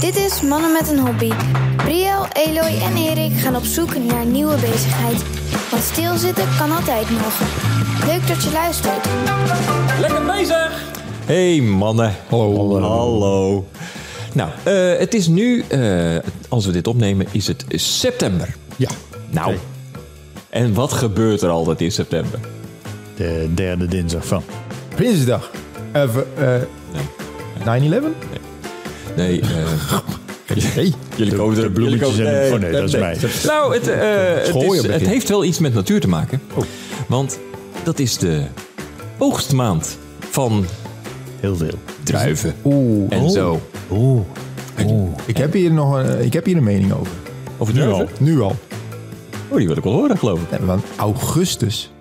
Dit is Mannen met een Hobby. Briel, Eloy en Erik gaan op zoek naar een nieuwe bezigheid. Want stilzitten kan altijd nog. Leuk dat je luistert. Lekker bezig! Hey mannen. Hallo. Hallo. Nou, eh, het is nu, eh, als we dit opnemen, is het september. Ja, Nou, en wat gebeurt er altijd in september? de derde dinsdag van. Prinsjesdag. Even, eh 9-11? Nee, eh, Nee. jullie komen er de bloemetjes en- oh nee, dat is mij. Nou, het, eh, het, is- het heeft wel iets met natuur te maken. Want dat is de oogstmaand van Heel veel. druiven Oeh. en oh. zo. Oeh. Oeh. Ik heb, hier nog een, ik heb hier een mening over. Over Nu druiven? al. Nu al. Oh, die wil ik wel horen, geloof ik. Nee, want augustus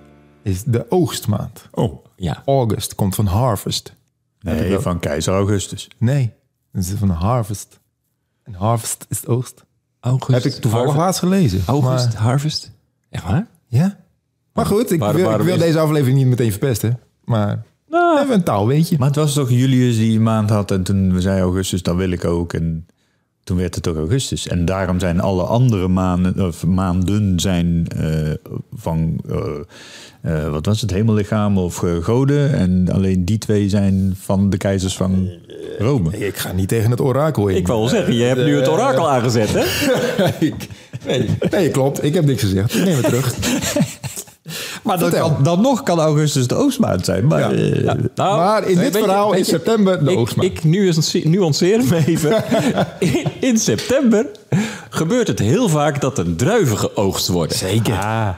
is de oogstmaand. Oh. Ja. August komt van harvest. Nee, van keizer Augustus. Nee, het is van harvest. En harvest is oogst. August. heb ik toevallig harvest- laatst gelezen. August, Maar, harvest. Echt waar? ja. Maar goed, ik Waar- wil, ik deze aflevering niet meteen verpesten. Maar even een taal, weet je. Maar het was toch Julius die een maand had en toen zei Augustus, dan wil ik ook. En toen werd het toch Augustus. En daarom zijn alle andere maanden, of maanden zijn eh, van, eh, eh, wat was het, hemellichaam of goden. En alleen die twee zijn van de keizers van Rome. Ik ga niet tegen het orakel in. Ik wou wel zeggen, je hebt nu het orakel aangezet, hè? Ik- nee, nee, klopt. Ik heb niks gezegd. Ik neem het terug. Maar dan, Vertel. kan, dan nog kan Augustus de oostmaand zijn. Maar, Ja. eh, Nou, Maar in dit je- verhaal is september de ik, oogstmaand. Ik nuance- nuanceer hem even. in, in september gebeurt het heel vaak dat er druiven geoogst worden. Zeker. Ah,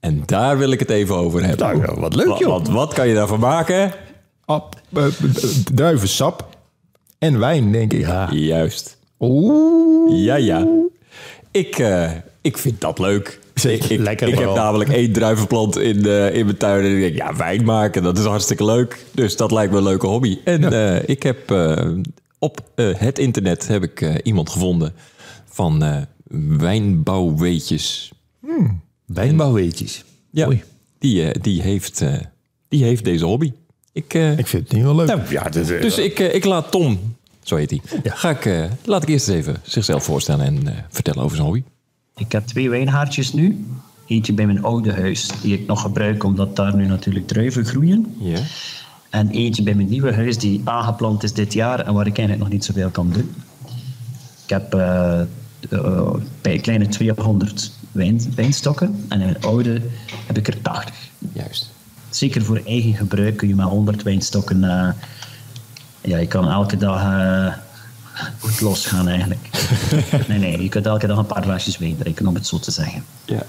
en daar wil ik het even over hebben. Nou, wat leuk, joh. Want wat kan je daarvan maken? Ap, eh, eh, druivensap en wijn, denk ik. Juist. Oeh. Ja, ja. Ik, eh, ik vind dat leuk. Zeker. Ik, ik, Lekker ik heb vooral. namelijk één druivenplant in, eh, in mijn tuin. En ik denk, ja, wijn maken, dat is hartstikke leuk. Dus dat lijkt me een leuke hobby. En eh, ik heb eh, op eh, het internet heb ik eh, iemand gevonden van eh, wijnbouwweetjes. Wijnbouwweetjes. Ja, die, eh, die, heeft, eh, die heeft deze hobby. Ik, eh, Ik vind het niet wel leuk. Nou, ja, is, dus ik, eh, ik laat Tom, zo heet hij, ga ik, eh, laat ik eerst eens even zichzelf voorstellen en eh, vertellen over zijn hobby. Ik heb twee wijnhaardjes nu. Eentje bij mijn oude huis, die ik nog gebruik omdat daar nu natuurlijk druiven groeien. Ja. En eentje bij mijn nieuwe huis die aangeplant is dit jaar en waar ik eigenlijk nog niet zoveel kan doen. Ik heb eh, eh, bij een kleine 200 wijn, wijnstokken en in mijn oude heb ik er 80. Juist. Zeker voor eigen gebruik kun je met 100 wijnstokken... eh, ja, je kan elke dag eh, goed losgaan eigenlijk. nee, nee, je kunt elke dag een paar glaasjes wijn drinken, om het zo te zeggen. Ja.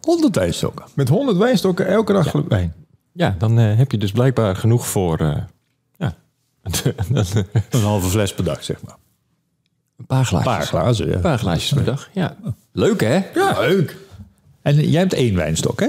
100 wijnstokken. Met 100 wijnstokken elke dag wijn. Ja, dan eh, heb je dus blijkbaar genoeg voor eh, ja, Een halve fles per dag, zeg maar. een paar glaasjes. Een paar glazen, ja. Een paar glaasjes per dag, ja. Leuk, hè? Ja, leuk. En jij hebt één wijnstok, hè?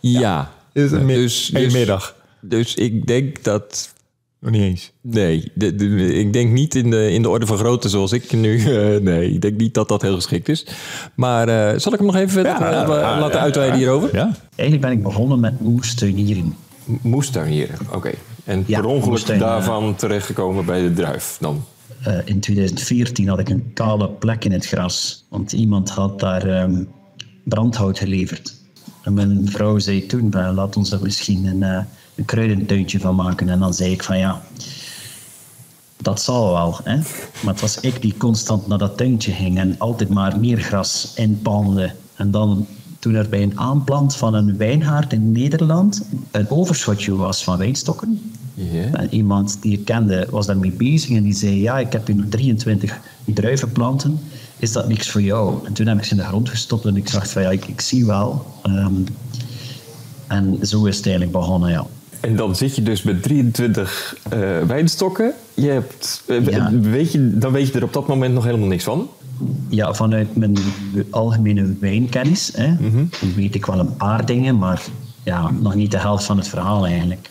Ja. Is een mi- dus, één dus- middag. Dus ik denk dat... Nog niet eens. Nee, de, de- ik denk niet in de, in de orde van grootte zoals ik nu... eh, nee, ik denk niet dat dat heel geschikt is. Maar eh, zal ik hem nog even verder eh, ja, laten ja, uitweiden hierover? Ja. Eigenlijk ben ik begonnen met moestuinieren. Moestuin hier, oké. En Ja, per ongeluk moestuin, eh, daarvan terechtgekomen bij de druif dan? Eh, in 2014 had ik een kale plek in het gras, want iemand had daar ehm, brandhout geleverd. En mijn vrouw zei toen, "Bah, laat ons er misschien een, eh, een kruidentuintje van maken. En dan zei ik van ja, dat zal wel. Hè? Maar het was ik die constant naar dat tuintje ging en altijd maar meer gras inpalmde. En dan toen er bij een aanplant van een wijnhaard in Nederland een overschotje was van wijnstokken, en iemand die ik kende was daarmee bezig en die zei: Ja, ik heb hier nog 23 druivenplanten. Is dat niks voor jou? En toen heb ik ze in de grond gestopt en ik dacht: van ja, ik, ik zie wel. Ehm, en zo is het eigenlijk begonnen, ja. En dan zit je dus met 23 eh, wijnstokken. Je hebt, eh, Ja. weet je, dan weet je er op dat moment nog helemaal niks van. Ja, vanuit mijn algemene wijnkennis hè, weet ik wel een paar dingen, maar ja, nog niet de helft van het verhaal eigenlijk.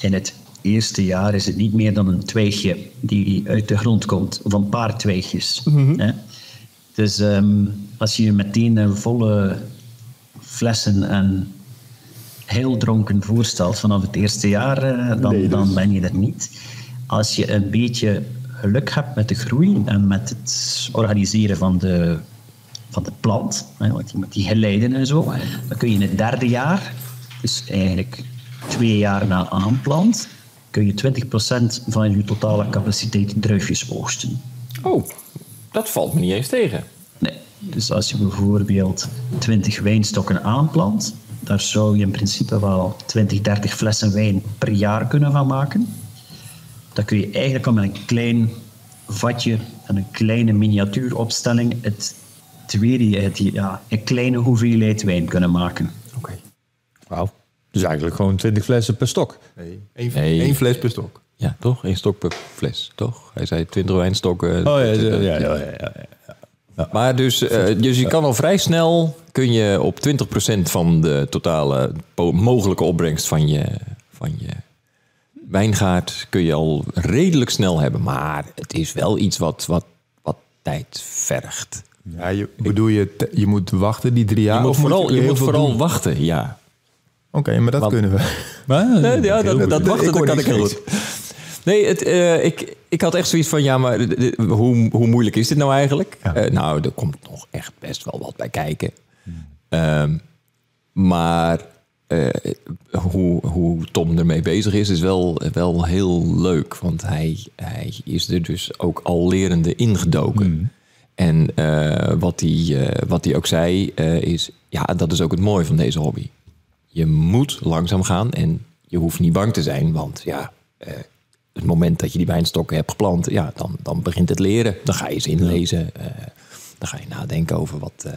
In het eerste jaar is het niet meer dan een twijgje die uit de grond komt, of een paar twijgjes. hè. Dus ehm, als je meteen een volle flessen en heel dronken voorstelt vanaf het eerste jaar, eh, dan, dan ben je er niet. Als je een beetje geluk hebt met de groei en met het organiseren van de, van de plant, hè, want die, met die geleiden en zo, dan kun je in het derde jaar, dus eigenlijk twee jaar na aanplant, kun je 20% van je totale capaciteit druifjes oogsten. Oh, dat valt me niet eens tegen. Nee. Dus als je bijvoorbeeld 20 wijnstokken aanplant, daar zou je in principe wel 20, 30 flessen wijn per jaar kunnen van maken. Dan kun je eigenlijk al met een klein vatje en een kleine miniatuuropstelling het tweede, het, ja, een kleine hoeveelheid wijn kunnen maken. Oké. Wauw. Dus eigenlijk gewoon 20 flessen per stok. Nee, één, Nee. één fles per stok. Ja, toch? Eén stok per fles, toch? Hij zei 20 wijnstokken. Oh ja, ja, ja, ja, ja, ja. Maar dus, eh, dus je kan al vrij snel kun je op 20% van de totale mogelijke opbrengst van je, van je wijngaard kun je al redelijk snel hebben. Maar het is wel iets wat, wat, wat tijd vergt. Ja, je, bedoel je, je moet wachten die drie jaar? Je moet vooral, je moet vooral doen? wachten, ja. Oké, maar dat Want- kunnen we. Maar, Nee, ja, dat, dat wachten Ik dat kan ik heel goed. Nee, het, eh, ik, ik had echt zoiets van, ja, maar hoe, hoe moeilijk is dit nou eigenlijk? Eh, nou, er komt nog echt best wel wat bij kijken. Ehm, maar eh, hoe, hoe Tom ermee bezig is, is wel, wel heel leuk. Want hij, hij is er dus ook al lerende ingedoken. En eh, wat, hij, wat hij ook zei, is... Ja, dat is ook het mooie van deze hobby. Je moet langzaam gaan en je hoeft niet bang te zijn. Want ja, het moment dat je die wijnstokken hebt geplant... Ja, dan, dan begint het leren. Dan ga je ze inlezen. eh, dan ga je nadenken over wat... eh,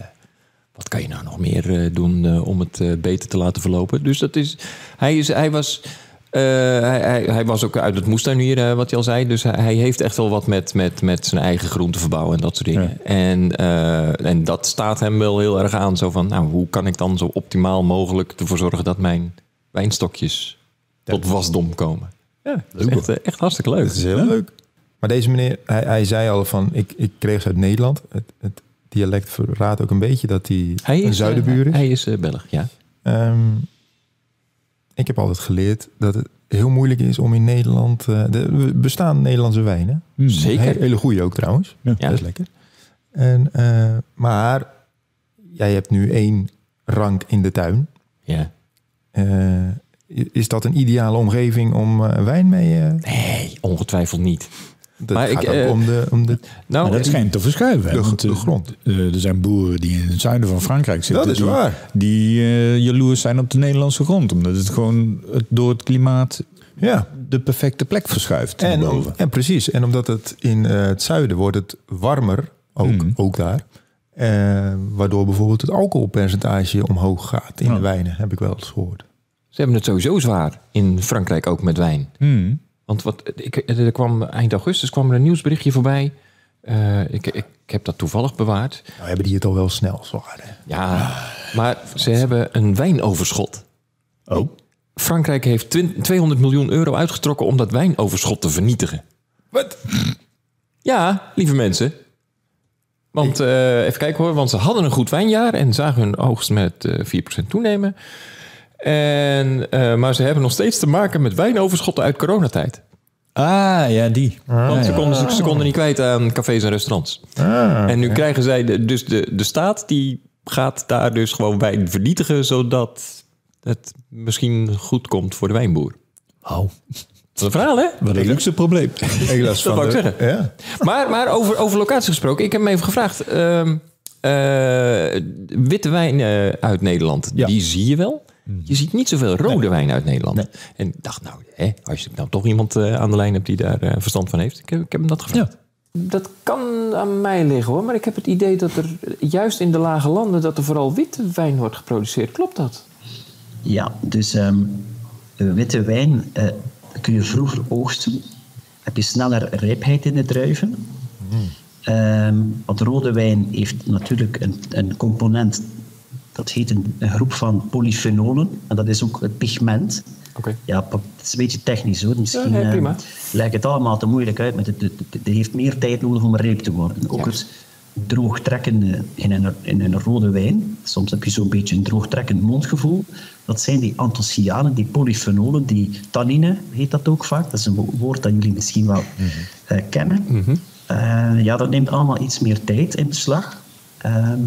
wat kan je nou nog meer eh, doen om het beter te laten verlopen? Dus dat is. Hij, is, hij, was, hij, hij, hij was ook uit het moestuinier, wat hij al zei. Dus hij, hij heeft echt wel wat met, met, met zijn eigen groente verbouwen en dat soort dingen. En, en dat staat hem wel heel erg aan. Zo van, nou, hoe kan ik dan zo optimaal mogelijk ervoor zorgen dat mijn wijnstokjes tot wasdom komen? Ja, dat is echt, eh, echt hartstikke leuk. Dat is heel leuk. Maar deze meneer, hij, hij zei al van, ik, ik kreeg ze uit Nederland. Het, het dialect verraadt ook een beetje dat hij, Hij een is, zuidenbuur eh, is. hij is eh, Belg, ja. Ehm, ik heb altijd geleerd dat het heel moeilijk is om in Nederland... eh, de, bestaan Nederlandse wijnen. Zeker. Hele, hele goede ook trouwens. Ja. Dat is lekker. En, maar jij hebt nu één rank in de tuin. ja. Is dat een ideale omgeving om eh, wijn mee... eh Nee, ongetwijfeld niet. dat Maar gaat ik, ook eh, om de... Om de Nou, Maar dat schijnt te verschuiven. de- want, de grond. eh, er zijn boeren die in het zuiden van Frankrijk zitten. Dat is die, waar. Die jaloers zijn op de Nederlandse grond. Omdat het gewoon het, door het klimaat ja, de perfecte plek verschuift. En, naar om- boven. en precies. En omdat het in eh, het zuiden wordt het warmer, ook, Mhm. ook daar. Waardoor bijvoorbeeld het alcoholpercentage omhoog gaat in Ja. de wijnen, heb ik wel eens gehoord. Ze hebben het sowieso zwaar in Frankrijk ook met wijn. Hmm. Want wat, ik, er kwam, eind augustus kwam er een nieuwsberichtje voorbij. Eh, ik, ik, ik heb dat toevallig bewaard. Nou hebben die het al wel snel zwaar. Hè? Ja, maar ze hebben een wijnoverschot. Oh. Frankrijk heeft twin- 200 miljoen euro uitgetrokken om dat wijnoverschot te vernietigen. Wat? Ja, lieve mensen. Want eh, even kijken hoor, want ze hadden een goed wijnjaar en zagen hun oogst met eh 4% toenemen. En, eh, maar ze hebben nog steeds te maken met wijnoverschotten uit coronatijd. Ah, ja, die. Want ze konden, ze, ze konden niet kwijt aan cafés en restaurants. en nu krijgen zij, de, dus de, de staat die gaat daar dus gewoon wijn vernietigen, zodat het misschien goed komt voor de wijnboer. Oh, Dat is een verhaal, hè? wat een luxe probleem. Ik las Dat van wou ik de- zeggen. Ja. Maar, maar over, over locatie gesproken, ik heb hem even gevraagd. ehm, eh, witte wijn eh, uit Nederland, Ja. die zie je wel. Je ziet niet zoveel rode wijn uit Nederland. En ik dacht, nou, hè, als je nou toch iemand eh, aan de lijn hebt die daar eh, verstand van heeft. Ik, heb- ik heb hem dat gevraagd. Dat kan aan mij liggen hoor, maar ik heb het idee dat er juist in de lage landen dat er vooral witte wijn wordt geproduceerd. Klopt dat? Ja, dus ehm, eh, witte wijn eh, kun je vroeger oogsten. Heb je sneller rijpheid in de druiven. Ehm, want rode wijn heeft natuurlijk een, een component, dat heet een, een groep van polyfenolen. En dat is ook het pigment. Ja, het is een beetje technisch hoor. Misschien Ja, nee, eh, ik het allemaal te moeilijk uit, maar het, het, het- het heeft meer tijd nodig om rijp te worden. Ook Ja. het, droogtrekkende in een, in een rode wijn. Soms heb je zo'n beetje een droogtrekkend mondgevoel. Dat zijn die anthocyanen, die polyfenolen, die tannine heet dat ook vaak. Dat is een wo- woord dat jullie misschien wel eh, kennen. Eh, ja, dat neemt allemaal iets meer tijd in beslag. Ehm,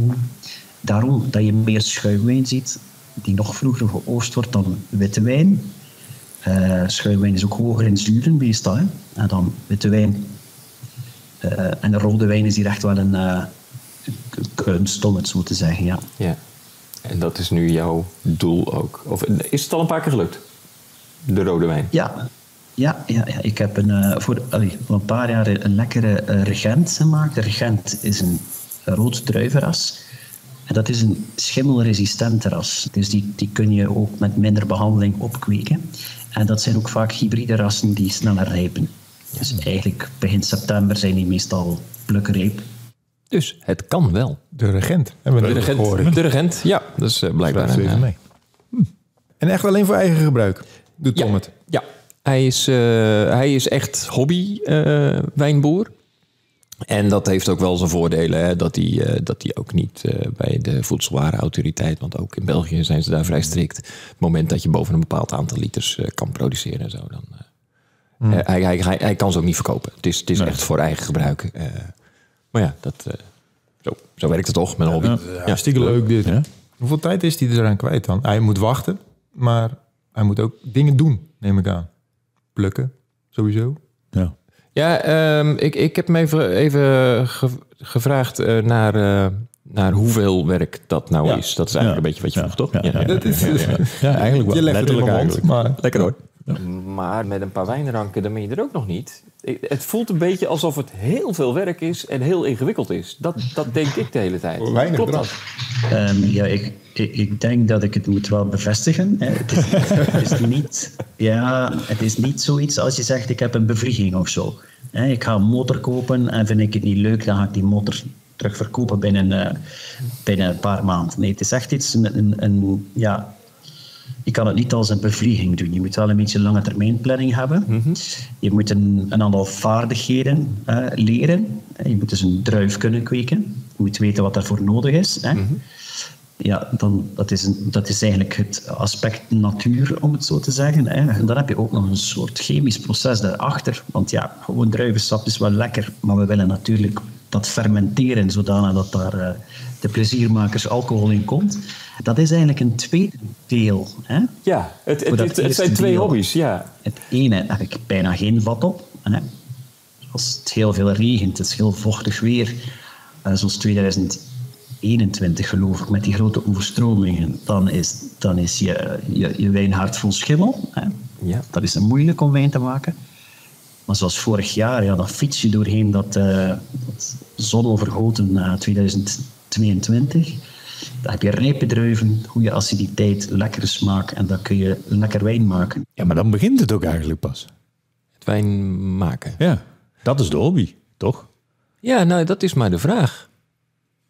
daarom dat je meer schuimwijn ziet, die nog vroeger geoogst wordt dan witte wijn. Eh schuimwijn is ook hoger in zuren meestal. Hè? En dan witte wijn. Eh, en de rode wijn is hier echt wel een k- kunst, om het zo te zeggen. Ja. Ja. En dat is nu jouw doel ook. Of is het al een paar keer gelukt? De rode wijn. Ja, ja, ja, ja. ik heb een, voor, allee, voor een paar jaar een lekkere eh, regent gemaakt. De regent is een rood druivenras. En dat is een schimmelresistent ras. Dus die, die kun je ook met minder behandeling opkweken. En dat zijn ook vaak hybride rassen die sneller rijpen. Dus eigenlijk begin september zijn die meestal plukrijp. Dus het kan wel. De regent. Hebben we De regent, de regent ja, dat is eh, blijkbaar een, even eh, mee. Hm. En echt alleen voor eigen gebruik doet Tom ja, het. Ja, hij is, eh, hij is echt hobby eh, wijnboer. En dat heeft ook wel zijn voordelen. Hè? Dat, hij, eh, dat hij ook niet eh, bij de voedselwarenautoriteit... want ook in België zijn ze daar vrij strikt... het moment dat je boven een bepaald aantal liters eh, kan produceren en zo... dan, eh, eh, hij, hij, hij, hij kan ze ook niet verkopen. Het is, het is echt voor eigen gebruik. eh. maar ja, dat, eh, zo, zo werkt het toch met een hobby. Ja, Hartstikke leuk dit. Hoeveel tijd is hij eraan kwijt dan? Hij moet wachten, maar hij moet ook dingen doen, neem ik aan. Plukken, sowieso. Ja. Ja, ehm, ik, ik heb me even, even ge- gevraagd eh, naar, eh, naar hoeveel werk dat nou Ja. is. Dat is eigenlijk Ja. een beetje wat je Ja. vroeg, toch? Ja, ja, Dat is, Ja, eigenlijk wel. Je legt het in Letterlijk mijn mond, eigenlijk. maar Lekker hoor. Maar met een paar wijnranken, dan ben je er ook nog niet. Het voelt een beetje alsof het heel veel werk is en heel ingewikkeld is. Dat, dat denk ik de hele tijd. Weinig Klopt dat? Ehm, ja, ik, ik, ik denk dat ik het moet wel bevestigen. hè. Het is, het is niet, ja, het is niet zoiets als je zegt ik heb een bevlieging of zo. Hè, Ik ga een motor kopen en vind ik het niet leuk, dan ga ik die motor terug verkopen binnen, eh, binnen een paar maanden. Nee, het is echt iets, een, een, een- ja, je kan het niet als een bevlieging doen. Je moet wel een beetje lange termijn planning hebben. Je moet een, een aantal vaardigheden leren. Je moet dus een druif kunnen kweken. Je moet weten wat daarvoor nodig is. Hè. Ja, dan, dat, is een, dat is eigenlijk het aspect natuur, om het zo te zeggen. Hè. En dan heb je ook nog een soort chemisch proces daarachter. Want ja, gewoon druivensap is wel lekker, maar we willen natuurlijk dat fermenteren, zodanig dat daar eh, de pleziermakers alcohol in komt. Dat is eigenlijk een tweede deel. Hè. Ja, het, het, zijn twee deel. hobby's, ja. Het ene heb ik bijna geen vat op. Hè. Als het heel veel regent, het is heel vochtig weer, eh, zoals 2021 geloof ik, met die grote overstromingen, dan is, dan is je, je, je wijn hard vol schimmel. Hè. Ja. Dat is moeilijk om wijn te maken. Maar zoals vorig jaar, ja, dan fiets je doorheen dat, eh dat zonovergoten na 2022. Dan heb je rijpe druiven, goede aciditeit, lekkere smaak en dan kun je lekker wijn maken. Ja, maar dan begint het ook eigenlijk pas. Het wijn maken. Ja, dat is de hobby, toch? Ja, nou, dat is maar de vraag.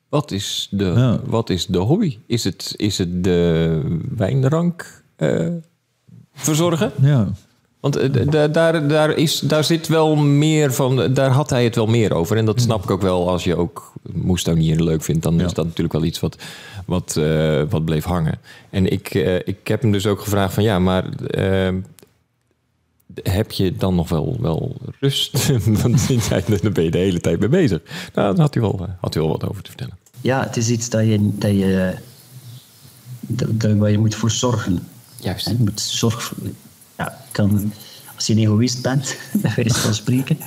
Wat is de, Ja. wat is de hobby? Is het, is het de wijnrank eh, verzorgen? Ja. Want eh, daar, daar, is, daar zit wel meer van, daar had hij het wel meer over. En dat snap ik ook wel als je ook moestanieren leuk vindt. Dan is dat natuurlijk wel iets wat, wat, eh, wat bleef hangen. En ik, eh, ik heb hem dus ook gevraagd van ja, maar eh, heb je dan nog wel, wel rust? Want ja, daar ben je de hele tijd mee bezig. Nou, daar had hij wel, eh, had hij wel wat over te vertellen. Ja, het is iets dat je, dat je, dat, dat- waar je moet voor zorgen. Juist. Je moet zorg, ja, kan, als je een egoïst bent, bij wijze van spreken,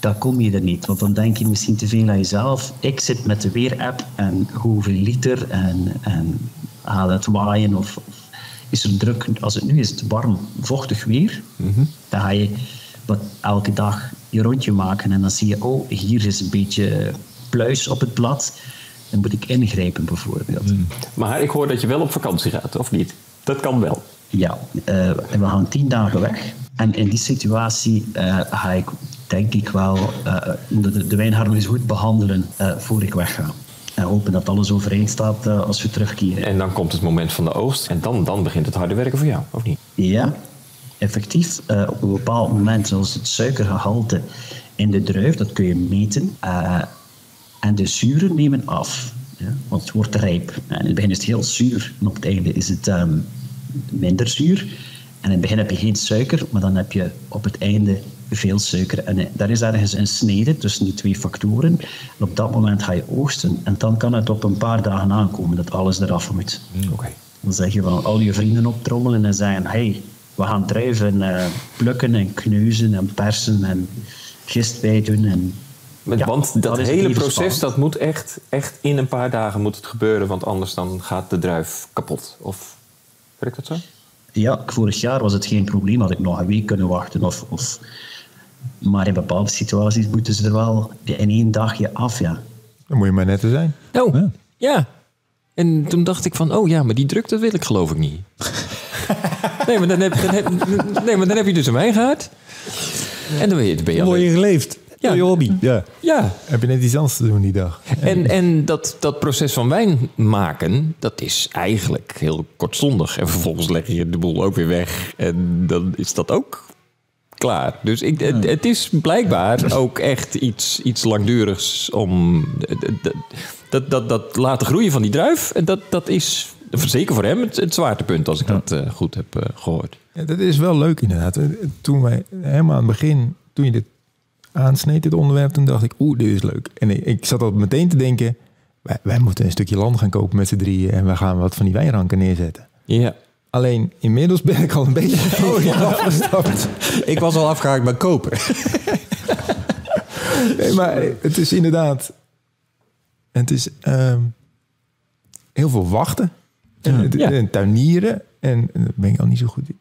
dan kom je er niet. Want dan denk je misschien te veel aan jezelf. Ik zit met de weerapp en hoeveel liter en, en gaat het waaien of, of is er druk. Als het nu is het warm, vochtig weer, dan ga je wat, elke dag je rondje maken en dan zie je, oh, hier is een beetje pluis op het blad. Dan moet ik ingrijpen bijvoorbeeld. Maar ik hoor dat je wel op vakantie gaat, of niet? Dat kan wel. Ja, eh, en we gaan tien dagen weg. En in die situatie eh, ga ik, denk ik wel, eh, de, de goed behandelen eh voor ik wegga. En hopen dat alles overeen staat als we terugkeren. En dan komt het moment van de oogst. En dan, dan begint het harde werken voor jou, of niet? Ja, effectief. op een bepaald moment, zoals het suikergehalte in de druif, dat kun je meten. En de zuren nemen af. Ja, want het wordt rijp. En in het begin is het heel zuur. En op het einde is het ehm, minder zuur. En in het begin heb je geen suiker, maar dan heb je op het einde veel suiker. En eh, daar is ergens een snede tussen die twee factoren. En op dat moment ga je oogsten. En dan kan het op een paar dagen aankomen dat alles eraf moet. Oké. Dan zeg je van al je vrienden optrommelen en zeggen: hey, we gaan druiven eh, plukken en kneuzen en persen en gist bij doen. En, Met- Ja, want dat, dat hele proces, dat moet echt, echt in een paar dagen moet het gebeuren. Want anders dan gaat de druif kapot. Of werkt dat zo? Ja, vorig jaar was het geen probleem, had ik nog een week kunnen wachten. Of, of, maar in bepaalde situaties moeten ze er wel in één dagje af. Ja. Dan moet je maar net te zijn. Oh, Ja. ja. En toen dacht ik van, oh ja, maar die druk, dat wil ik geloof ik niet. nee, maar dan heb, dan heb, nee, maar dan heb je dus een wijngaard. En dan ben je, dan ben je Dan word je alleen- geleefd. Ja. Je hobby. Ja. Ja, Heb je net iets anders te doen die dag? en, en dat, dat proces van wijn maken, dat is eigenlijk heel kortstondig. En vervolgens leg je de boel ook weer weg. En dan is dat ook klaar. Dus ik, het, het is blijkbaar ook echt iets, iets langdurigs om dat, dat, dat, dat laten groeien van die druif. En dat, dat is zeker voor hem het, het zwaartepunt, als ik dat eh, goed heb eh, gehoord. Ja, dat is wel leuk inderdaad. Toen wij helemaal aan het begin, toen je dit aansneed, dit onderwerp, toen dacht ik, oeh, dit is leuk. En ik, ik zat al meteen te denken, wij, wij moeten een stukje land gaan kopen met z'n drieën en we gaan wat van die wijnranken neerzetten. Ja. Alleen inmiddels ben ik al een beetje afgestapt. Ik was al afgehaakt met kopen. Nee, maar het is inderdaad. Het is ehm, heel veel wachten. En, Ja. en tuinieren. En, en daar ben ik al niet zo goed in.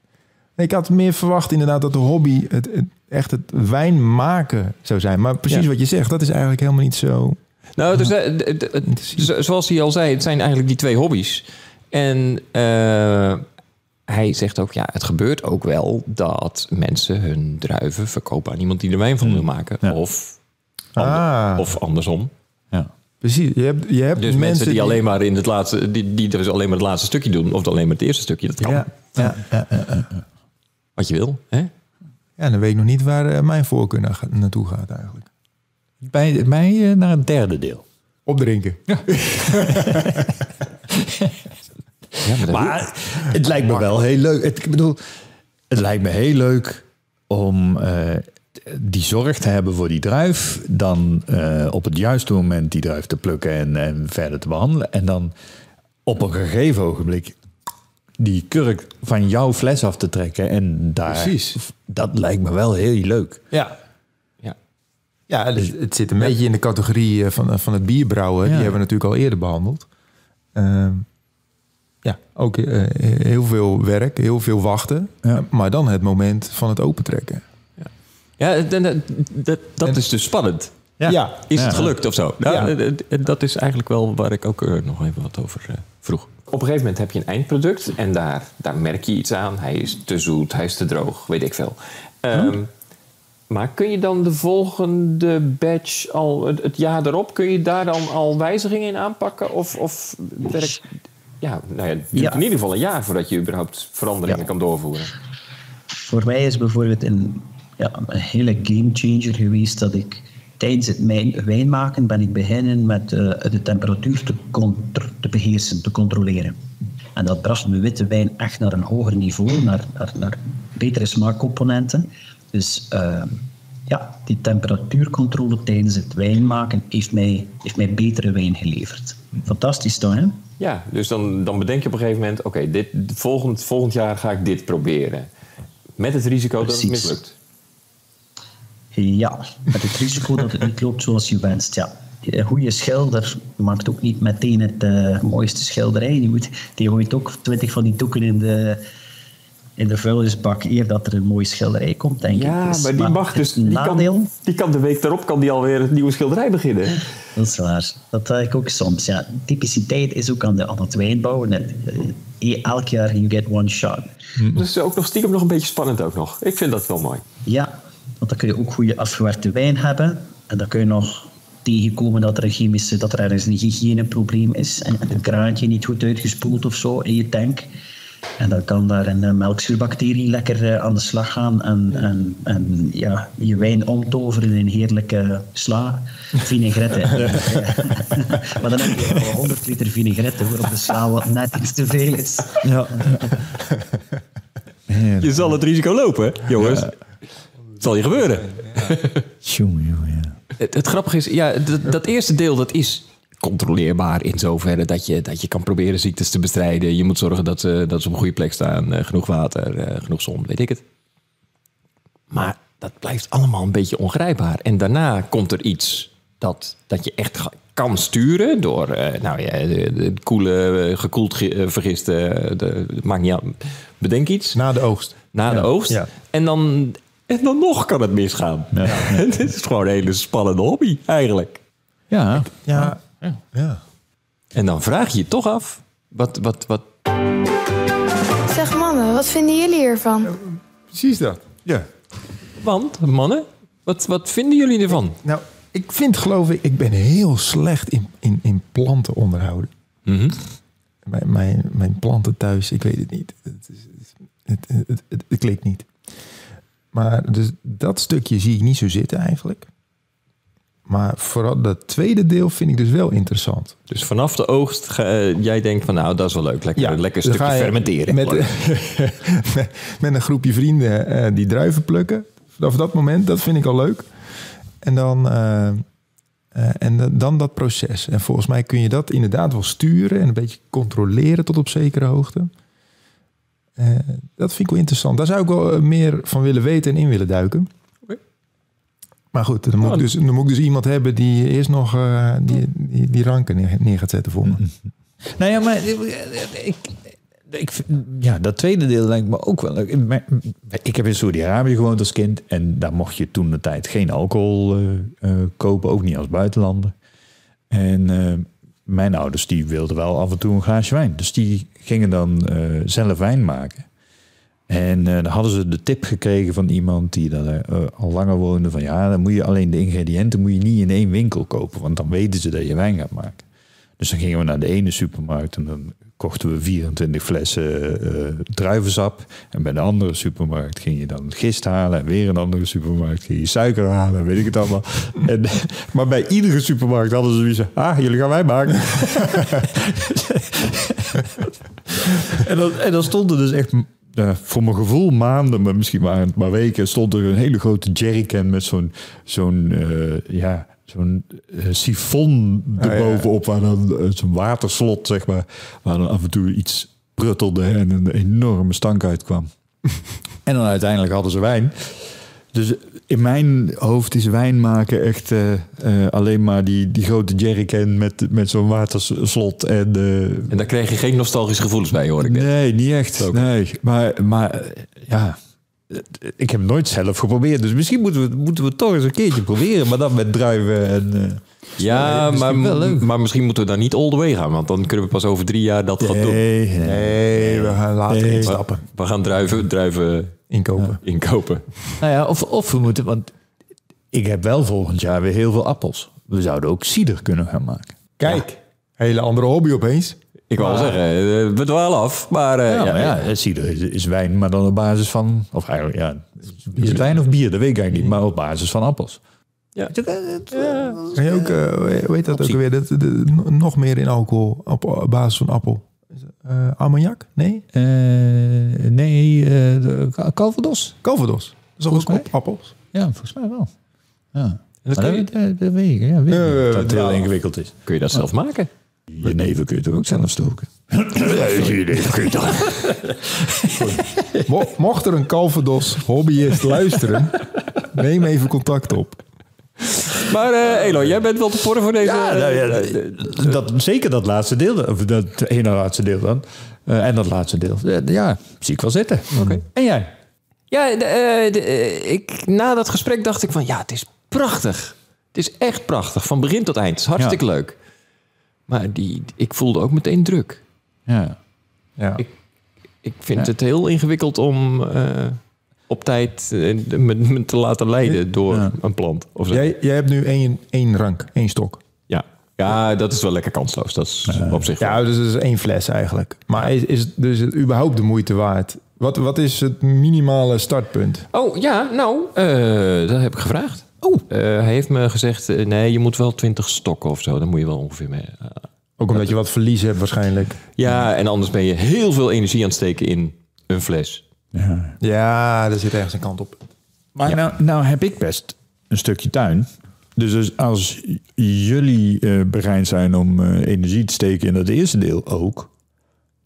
Ik had meer verwacht inderdaad dat de hobby het, het- echt het wijn maken zou zijn. Maar precies Ja. wat je zegt, dat is eigenlijk helemaal niet zo. Nou, dus, eh, zo- zoals hij al zei, het zijn eigenlijk die twee hobby's. En eh, hij zegt ook, ja, het gebeurt ook wel dat mensen hun druiven verkopen aan iemand die er wijn van wil maken. Ja. Of, ander- Ah. of andersom. Ja. Precies. Je hebt, je hebt Dus mensen, mensen die, alleen maar in het laatste, die, die dus alleen maar het laatste stukje doen, of alleen maar het eerste stukje, dat kan. Ja, ja, ja, ja, ja. Wat je wil. Hè? ja, dan weet ik nog niet waar eh, mijn voorkeur naar, naartoe gaat eigenlijk. Bij mij eh, naar het derde deel. Opdrinken. Ja, maar dat Maar het lijkt me wel heel leuk. Het, ik bedoel, het lijkt me heel leuk om eh, die zorg te hebben voor die druif. Dan eh, op het juiste moment die druif te plukken en, en verder te behandelen. En dan op een gegeven ogenblik die kurk van jouw fles af te trekken. En daar, Precies. Dat lijkt me wel heel leuk. Ja. ja. Ja, het, het zit een beetje in de categorie eh, van, van het bierbrouwen. Die Ja. hebben we natuurlijk al eerder behandeld. Ehm, ja, ook eh, heel veel werk, heel veel wachten. Ja. Maar dan het moment van het opentrekken. Ja, dat, dat, dat, is dus spannend. Ja. Is Ja. het gelukt of zo? Nou, Ja. eh, eh, Dat is eigenlijk wel waar ik ook eh, nog even wat over eh, vroeg. Op een gegeven moment heb je een eindproduct en daar, daar merk je iets aan. Hij is te zoet, hij is te droog, weet ik veel. Ehm, Maar kun je dan de volgende batch al, het, het jaar erop, kun je daar dan al wijzigingen in aanpakken? Of, of werkt, ja, nou ja, het duurt Ja. in ieder geval een jaar voordat je überhaupt veranderingen Ja. kan doorvoeren. Voor mij is bijvoorbeeld een, ja, een hele gamechanger geweest dat ik tijdens het mijn, wijn maken ben ik beginnen met eh, de temperatuur te, te beheersen, te controleren. En dat bracht mijn witte wijn echt naar een hoger niveau, naar, naar, naar betere smaakcomponenten. Dus eh, ja, die temperatuurcontrole tijdens het wijn maken heeft mij, heeft mij betere wijn geleverd. Fantastisch toch, hè? Ja, dus dan, dan bedenk je op een gegeven moment... oké, dit volgend, volgend jaar ga ik dit proberen. Met het risico dat het mislukt. Ja, met het risico dat het niet loopt zoals je wenst. Ja. Een goede schilder maakt ook niet meteen het eh, mooiste schilderij. Die, moet, die gooit ook twintig van die doeken in de, in de vuilnisbak eer dat er een mooie schilderij komt, denk ik. Ja, Dus, maar die mag dus... Die nadeel, kan, die kan de week daarop kan die alweer het nieuwe schilderij beginnen. dat is waar. Dat heb ik ook soms. Ja. Typiciteit is ook aan, de, aan het wijnbouwen. Eh, Elk jaar you get one shot. Dus ook nog stiekem nog een beetje spannend ook nog. Ik vind dat wel mooi. Ja, want dan kun je ook goede afgewerkte wijn hebben. En dan kun je nog tegenkomen dat er, een chemische, dat er ergens een hygiëneprobleem is. En het kraantje niet goed uitgespoeld of zo in je tank. En dan kan daar een eh, melkzuurbacterie lekker eh, aan de slag gaan en, en, en ja, je wijn omtoveren in heerlijke sla, vinaigrette. maar dan heb je al 100 liter vinaigrette voor op de sla wat net iets te veel is. Ja. Je zal het risico lopen, jongens. Het zal je gebeuren. Tjonge, jonge, ja. Het, het grappige is, ja, dat, dat eerste deel dat is controleerbaar in zoverre dat je, dat je kan proberen ziektes te bestrijden. Je moet zorgen dat ze, dat ze op een goede plek staan. eh, genoeg water, eh, genoeg zon, weet ik het. Maar dat blijft allemaal een beetje ongrijpbaar. En daarna komt er iets dat, dat je echt kan sturen door, eh, nou ja, de, de koele, gekoeld ge- eh, vergisten, de, maakt niet uit. Bedenk iets Na de oogst. na de oogst. ja. En, dan, en dan nog kan het misgaan. Het is gewoon een hele spannende hobby eigenlijk. Ja, Ja. ja. En dan vraag je je toch af, wat, wat, wat, Zeg mannen, wat vinden jullie hiervan? Precies dat. Ja. want mannen, wat, wat vinden jullie ervan? Nou, ik vind geloof ik, ik ben heel slecht in, in, in planten onderhouden. Mhm. Mijn, mijn, mijn planten thuis, ik weet het niet. Het, is, het, het, het, het, het klikt niet. Maar dus dat stukje zie ik niet zo zitten eigenlijk. Maar vooral dat tweede deel vind ik dus wel interessant. Dus vanaf de oogst, ga, eh, jij denkt van nou, dat is wel leuk. Lekker, lekker stukje fermenteren. Met, met, een groepje vrienden eh, die druiven plukken. Vanaf dat moment, dat vind ik al leuk. En dan, eh, en dan dat proces. En volgens mij kun je dat inderdaad wel sturen en een beetje controleren tot op zekere hoogte. Eh, dat vind ik wel interessant. Daar zou ik wel eh, meer van willen weten en in willen duiken. Oké. Maar goed, dan moet, ik Nou, dus, dan moet ik dus iemand hebben die eerst nog eh, die, die, die ranken neer, neer gaat zetten voor me. Nou ja, maar ik, ik, vind- ja, dat tweede deel lijkt me ook wel leuk. Ik heb in Saudi-Arabië gewoond als kind. En daar mocht je toen de tijd geen alcohol eh, eh, kopen. Ook niet als buitenlander. En mijn ouders die wilden wel af en toe een glaasje wijn. Dus die gingen dan eh, zelf wijn maken. En eh, dan hadden ze de tip gekregen van iemand die daar eh, al langer woonde. Van ja, dan moet je alleen de ingrediënten moet je niet in één winkel kopen. Want dan weten ze dat je wijn gaat maken. Dus dan gingen we naar de ene supermarkt en dan kochten we 24 flessen eh, druivensap. En bij de andere supermarkt ging je dan gist halen. En weer een andere supermarkt ging je suiker halen. en Weet ik het allemaal. En, maar bij iedere supermarkt hadden ze zoiets. Ah, jullie gaan wijn maken. en, dan, en dan stond er dus echt... eh, voor mijn gevoel maanden, maar misschien het maar weken... stond er een hele grote jerrycan met zo'n... zo'n eh, ja, zo'n eh, sifon erbovenop... waar dan eh, zo'n waterslot, zeg maar... waar dan af en toe iets pruttelde en een enorme stank uitkwam. en dan uiteindelijk hadden ze wijn. Dus in mijn hoofd is wijn maken echt eh, alleen maar die, die grote jerrycan met, met zo'n waterslot. En, En daar kreeg je geen nostalgische gevoelens bij, hoor ik net. nee, niet echt. Nee, maar, maar ja, ik heb nooit zelf geprobeerd. Dus misschien moeten we, moeten we het toch eens een keertje proberen. Maar dan met druiven en... eh, Ja, maar, misschien wel leuk. maar misschien moeten we dan niet all the way gaan. Want dan kunnen we pas over drie jaar dat gaan doen. nee, nee. Nee, we gaan later Nee. instappen. We gaan druiven, druiven Inkopen. inkopen. Nou ja, of, of we moeten... Want ik heb wel volgend jaar weer heel veel appels. We zouden ook cider kunnen gaan maken. Kijk, hele andere hobby opeens. Ik wou zeggen, eh, we dwalen af. Maar eh, Ja, ja, maar ja, eh, cider is, is wijn, maar dan op basis van... Of eigenlijk, ja, is het wijn of bier? Dat weet ik eigenlijk niet. Maar op basis van appels. Ja. Kan je ook, eh, hoe heet dat ook weer? Dat, de- nog meer in alcohol op op basis van appel. Eh ammoniak? Nee? Eh, nee, eh, Calvados. Calvados. Dat is ook op appels? Ja, volgens mij wel. Ja. dat Maar kun, dat, je, weet- dat weet ik. Ja, weet ik Eh, dat het heel ingewikkeld is. kun je dat zelf maken? Je neven kun je toch ook zelf stoken? Mo- mocht er een Calvados hobbyist luisteren, neem even contact op. Maar eh Elo, jij bent wel te porren voor deze... Ja, nou ja, eh, dat, zeker dat laatste deel. Of dat ene laatste deel dan. Eh, en dat laatste deel. Eh, Ja, zie ik wel zitten. Oké. En jij? Ja, de, eh, de, eh, ik, na dat gesprek dacht ik van... Ja, het is prachtig. Het is echt prachtig. Van begin tot eind. Het is hartstikke leuk. Maar die, ik voelde ook meteen druk. Ja. Ja. Ik- Ik vind Ja. het heel ingewikkeld om eh, op tijd eh, me, me te laten leiden door Ja. een plant. Of zo. Jij, jij hebt nu één, één rank, één stok. Ja, Ja, dat is wel lekker kansloos. Dat is op zich wel. Ja, dus dat is één fles eigenlijk. Maar is, is het dus het überhaupt de moeite waard? Wat, wat is het minimale startpunt? Oh ja, nou, eh, dat heb ik gevraagd. Oh. Eh, hij heeft me gezegd, eh, nee, je moet wel 20 stokken of zo. Dan moet je wel ongeveer mee. eh. Ook omdat je wat verlies hebt waarschijnlijk. ja, en anders ben je heel veel energie aan het steken in een fles. Ja. Ja, daar zit ergens een kant op. Maar nou, nou heb ik best een stukje tuin. Dus, als jullie eh, bereid zijn om eh, energie te steken in dat eerste deel ook,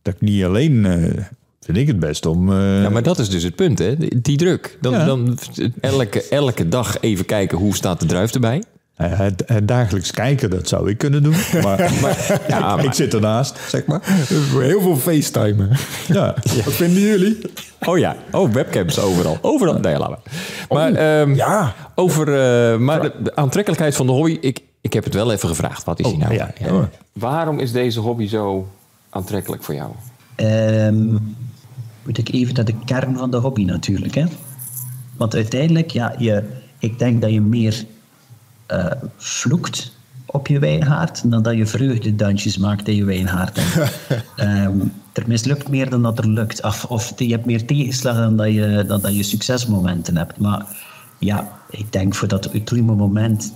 dat ik niet alleen eh, vind ik het best om. eh, Ja, maar dat is dus het punt, hè? Die, die druk. Dan, Ja. dan elke, elke dag even kijken hoe staat de druif erbij. ja, het, het dagelijks kijken, dat zou ik kunnen doen. Maar, maar, Ja, ik zit ernaast, zeg maar. Heel veel facetimen. Ja. Wat vinden jullie? Oh ja, oh, webcams overal. Overal. Nee, laat maar. Maar, ehm, Ja. over eh, maar de, de aantrekkelijkheid van de hobby. Ik, ik heb het wel even gevraagd. Wat is die nou? ja, ja. Waarom is deze hobby zo aantrekkelijk voor jou? Ehm, moet ik even naar de kern van de hobby natuurlijk. Hè? Want uiteindelijk, ja, je, ik denk dat je meer eh, vloekt op je wijnhaard dan dat je vreugdedansjes maakt in je wijnhaard. Ehm, er mislukt meer dan dat er lukt. Of, of je hebt meer tegenslagen dan dat, je, dan dat je succesmomenten hebt. Maar ja, ik denk voor dat ultieme moment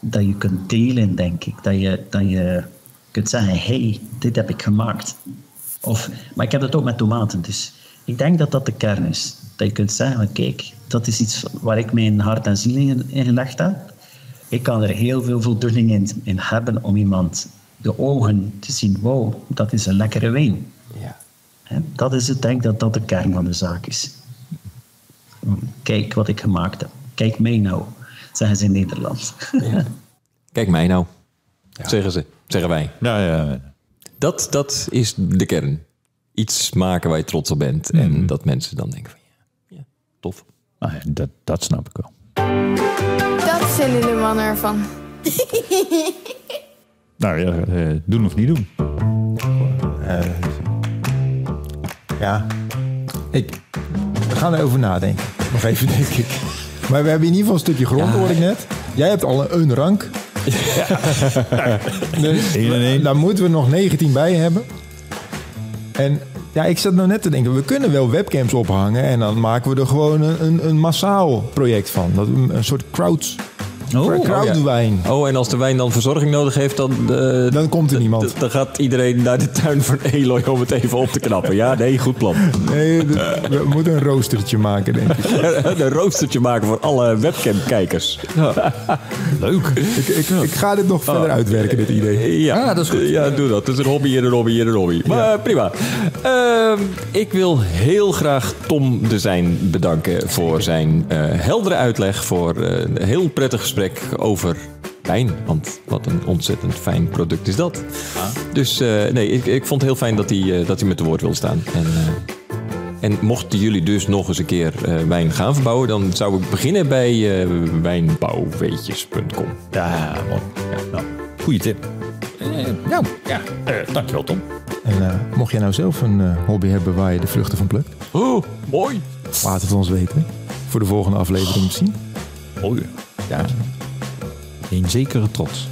dat je kunt delen, denk ik. Dat je, dat je kunt zeggen, hey, dit heb ik gemaakt. Of, maar ik heb dat ook met tomaten. Dus ik denk dat dat de kern is. Dat je kunt zeggen, van, kijk, dat is iets waar ik mijn hart en ziel in, in gelegd heb. Ik kan er heel veel voldoening in, in hebben om iemand de ogen te zien. Wow, dat is een lekkere wijn. Ja. Hè, Dat is het, denk ik dat dat de kern van de zaak is. Kijk wat ik gemaakt heb. Kijk mij nou, zeggen ze in Nederland. Kijk mij nou, zeggen ze. Zeggen wij. Ja, ja. Dat, dat is de kern. Iets maken waar je trots op bent. En dat mensen dan denken van ja, ja tof. Nou ja, dat, dat snap ik wel. Dat zullen de mannen ervan. Nou ja, eh, doen of niet doen. Ja. Ik, we gaan erover nadenken. Nog even, denk ik. Maar we hebben in ieder geval een stukje grond, hoor ik net. Jij hebt al een, een rank. Dus en één. daar moeten we nog 19 bij hebben. En ja, ik zat nou net te denken, we kunnen wel webcams ophangen en dan maken we er gewoon een, een, massaal project van. Dat, een, soort crowdwijn. Oh, en als de wijn dan verzorging nodig heeft, dan... eh, Dan komt er niemand. Dan gaat iedereen naar de tuin van Eloy om het even op te knappen. Ja, nee, goed plan. Nee, we moeten een roostertje maken, denk ik. een roostertje maken voor alle webcam-kijkers. Leuk. Ik, ik, ik ga dit nog verder uitwerken, dit idee. Ja, dat is goed. Ja, doe dat. Het is een hobby en een hobby en een hobby. Maar prima. Ehm, ik wil heel graag Tom de Zijn bedanken voor zijn eh, heldere uitleg. Voor eh, een heel prettig gesprek over wijn. Want wat een ontzettend fijn product is dat. Dus eh, nee, ik, ik vond het heel fijn dat hij, eh, dat hij met de woord wil staan. En, eh, en mochten jullie dus nog eens een keer eh, wijn gaan verbouwen... dan zou ik beginnen bij eh, wijnbouwweetjes.com. Ja, mooi. Ja, nou, goeie tip. Nou, ja, dankjewel Tom. En eh, mocht jij nou zelf een eh, hobby hebben waar je de vruchten van plukt, Oh, mooi. laat het ons weten. Voor de volgende aflevering misschien. Oh ja. Ja. Een zekere trots.